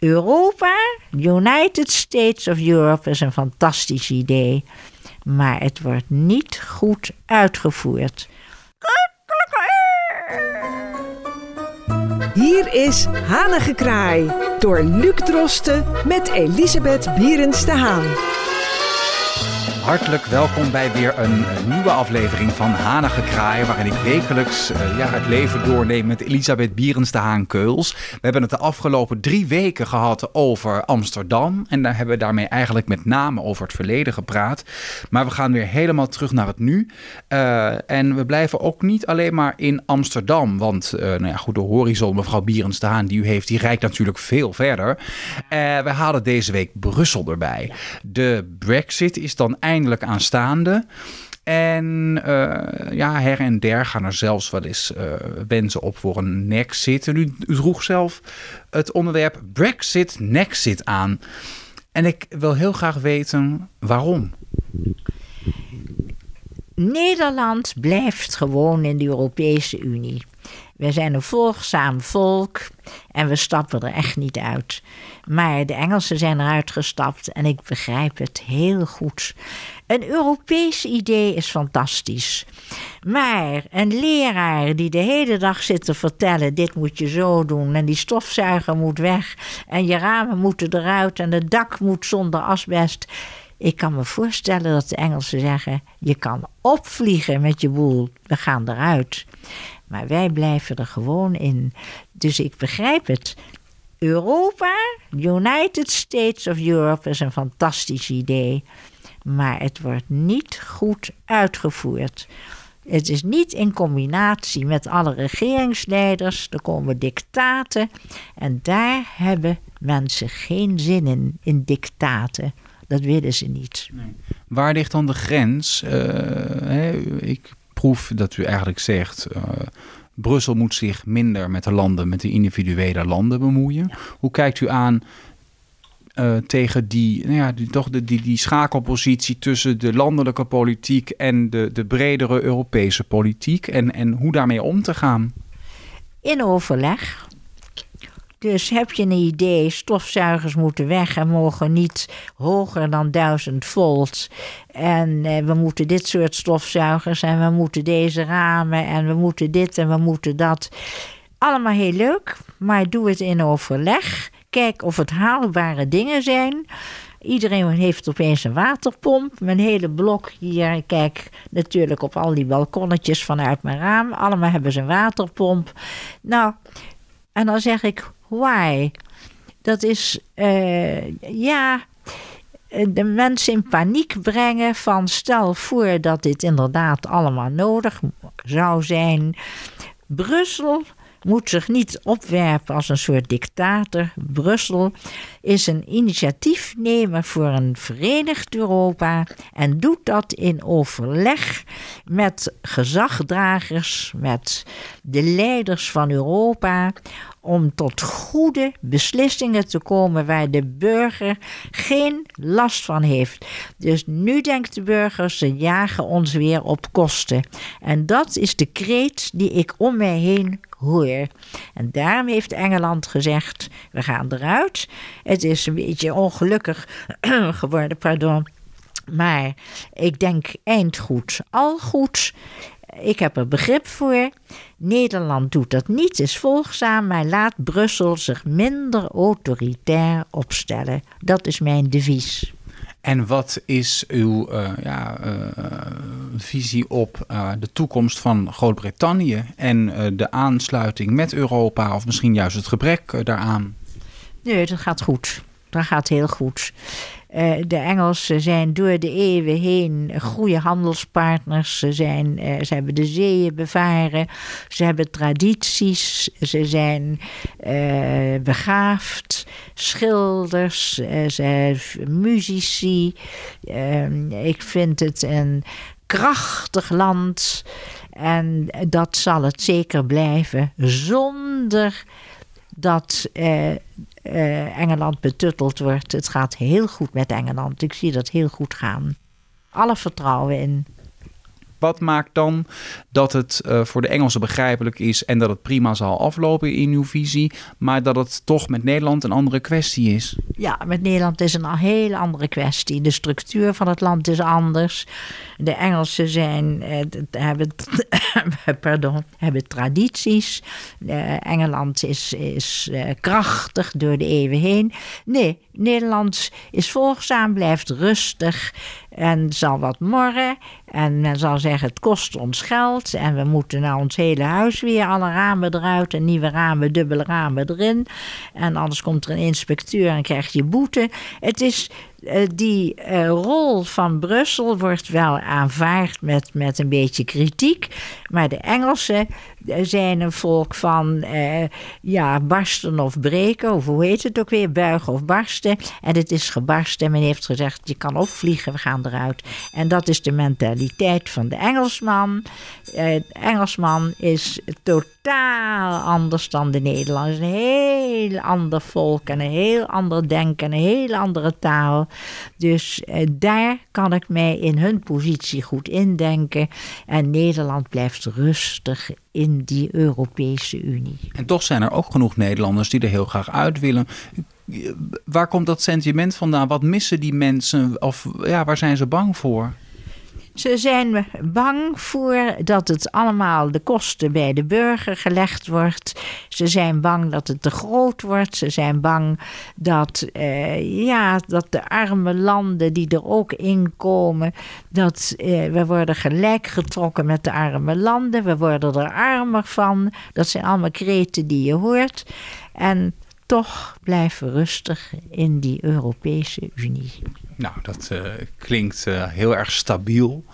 Europa, United States of Europe, is een fantastisch idee. Maar het wordt niet goed uitgevoerd. Hier is Hanengekraai door Luc Drosten met Elisabeth Bierens de Haan. Hartelijk welkom bij weer een nieuwe aflevering van Hanige Kraai, waarin ik wekelijks uh, ja, het leven doorneem met Elisabeth Bierens de Haan Keuls. We hebben het de afgelopen drie weken gehad over Amsterdam en daar hebben we daarmee eigenlijk met name over het verleden gepraat. Maar we gaan weer helemaal terug naar het nu uh, en we blijven ook niet alleen maar in Amsterdam, want uh, nou ja, goed, de horizon mevrouw Bierens de Haan die u heeft, die reikt natuurlijk veel verder. we halen deze week Brussel erbij. De brexit is dan eindelijk eindelijk aanstaande. En uh, ja, her en der gaan er zelfs wel eens uh, wensen op voor een nexit. En u, u droeg zelf het onderwerp Brexit nexit aan. En ik wil heel graag weten waarom. Nederland blijft gewoon in de Europese Unie. We zijn een volgzaam volk en we stappen er echt niet uit. Maar de Engelsen zijn eruit gestapt en ik begrijp het heel goed. Een Europees idee is fantastisch. Maar een leraar die de hele dag zit te vertellen: dit moet je zo doen, en die stofzuiger moet weg, en je ramen moeten eruit, en het dak moet zonder asbest. Ik kan me voorstellen dat de Engelsen zeggen: je kan opvliegen met je boel, we gaan eruit. Maar wij blijven er gewoon in. Dus ik begrijp het. Europa, United States of Europe, is een fantastisch idee. Maar het wordt niet goed uitgevoerd. Het is niet in combinatie met alle regeringsleiders. Er komen dictaten. En daar hebben mensen geen zin in, in dictaten. Dat willen ze niet. Waar ligt dan de grens? Hè, ik proef dat u eigenlijk zegt. Uh, Brussel moet zich minder met de landen, met de individuele landen bemoeien. Hoe kijkt u aan uh, tegen die, nou ja, die, toch de, die, die schakelpositie tussen de landelijke politiek en de, de bredere Europese politiek en, en hoe daarmee om te gaan? In overleg. Dus heb je een idee, stofzuigers moeten weg en mogen niet hoger dan 1000 volt. En eh, we moeten dit soort stofzuigers en we moeten deze ramen en we moeten dit en we moeten dat. Allemaal heel leuk, maar doe het in overleg. Kijk of het haalbare dingen zijn. Iedereen heeft opeens een waterpomp. Mijn hele blok hier, ik kijk natuurlijk op al die balkonnetjes vanuit mijn raam. Allemaal hebben ze een waterpomp. Nou, en dan zeg ik, why? Dat is, uh, ja, de mensen in paniek brengen van stel voor dat dit inderdaad allemaal nodig zou zijn. Brussel moet zich niet opwerpen als een soort dictator. Brussel is een initiatiefnemer voor een verenigd Europa en doet dat in overleg met gezagdragers, met de leiders van Europa, om tot goede beslissingen te komen waar de burger geen last van heeft. Dus nu denkt de burger, ze jagen ons weer op kosten. En dat is de kreet die ik om mij heen hoor. En daarom heeft Engeland gezegd: we gaan eruit. Het is een beetje ongelukkig geworden, pardon. Maar ik denk eind goed, al goed. Ik heb er begrip voor. Nederland doet dat niet, is volgzaam, maar laat Brussel zich minder autoritair opstellen. Dat is mijn devies. En wat is uw uh, ja, uh, visie op uh, de toekomst van Groot-Brittannië en de aansluiting met Europa, of misschien juist het gebrek daaraan? Nee, dat gaat goed. Dat gaat heel goed. Uh, de Engelsen zijn door de eeuwen heen goede handelspartners. Ze, zijn, uh, ze hebben de zeeën bevaren. Ze hebben tradities. Ze zijn uh, begaafd. Schilders. ze muzici. Ehm, ik vind het een krachtig land. En dat zal het zeker blijven. Zonder dat uh, Engeland betutteld wordt. Het gaat heel goed met Engeland. Ik zie dat heel goed gaan. Alle vertrouwen in. Wat maakt dan dat het uh, voor de Engelsen begrijpelijk is en dat het prima zal aflopen in uw visie, maar dat het toch met Nederland een andere kwestie is? Ja, met Nederland is een hele andere kwestie. De structuur van het land is anders. De Engelsen zijn, eh, hebben, pardon, hebben tradities. Engeland is, is eh, krachtig door de eeuwen heen. Nee, Nederland is volgzaam, blijft rustig en zal wat morren. En men zal zeggen, het kost ons geld en we moeten nou ons hele huis weer, alle ramen eruit en nieuwe ramen, dubbele ramen erin. En anders komt er een inspecteur en krijg je boete. Het is eh, die uh, rol van Brussel wordt wel aanvaard met, met een beetje kritiek. Maar de Engelsen eh, zijn een volk van ja, barsten of breken, of hoe heet het ook weer, buigen of barsten. En het is gebarsten en men heeft gezegd, je kan opvliegen, we gaan eruit. En dat is de mentaliteit van de Engelsman. de Engelsman is totaal anders dan de Nederlanders. Een heel ander volk en een heel ander denken en een heel andere taal. Dus eh, daar kan ik mij in hun positie goed indenken. En Nederland blijft rustig in die Europese Unie. En toch zijn er ook genoeg Nederlanders die er heel graag uit willen. Waar komt dat sentiment vandaan? Wat missen die mensen? Of ja, waar zijn ze bang voor? Ze zijn bang voor dat het allemaal de kosten bij de burger gelegd wordt. Ze zijn bang dat het te groot wordt. Ze zijn bang dat, uh, ja, dat de arme landen die er ook in komen, dat uh, we worden gelijk getrokken met de arme landen. We worden er armer van. Dat zijn allemaal kreten die je hoort. En toch blijven rustig in die Europese Unie. Nou, dat uh, klinkt uh, heel erg stabiel.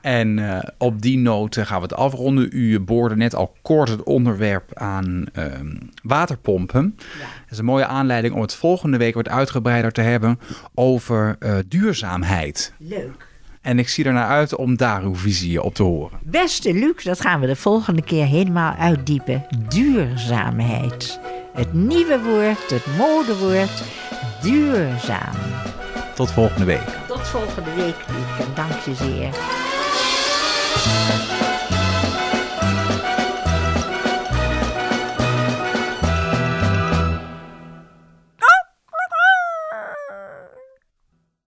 En uh, op die noten gaan we het afronden. U boorde net al kort het onderwerp aan ehm, waterpompen. Ja. Dat is een mooie aanleiding om het volgende week wat uitgebreider te hebben over duurzaamheid. Leuk. En ik zie er naar uit om daar uw visie op te horen. Beste Luc, dat gaan we de volgende keer helemaal uitdiepen. Duurzaamheid. Het nieuwe woord, het modewoord, duurzaam. Tot volgende week. Tot volgende week. En dank je zeer.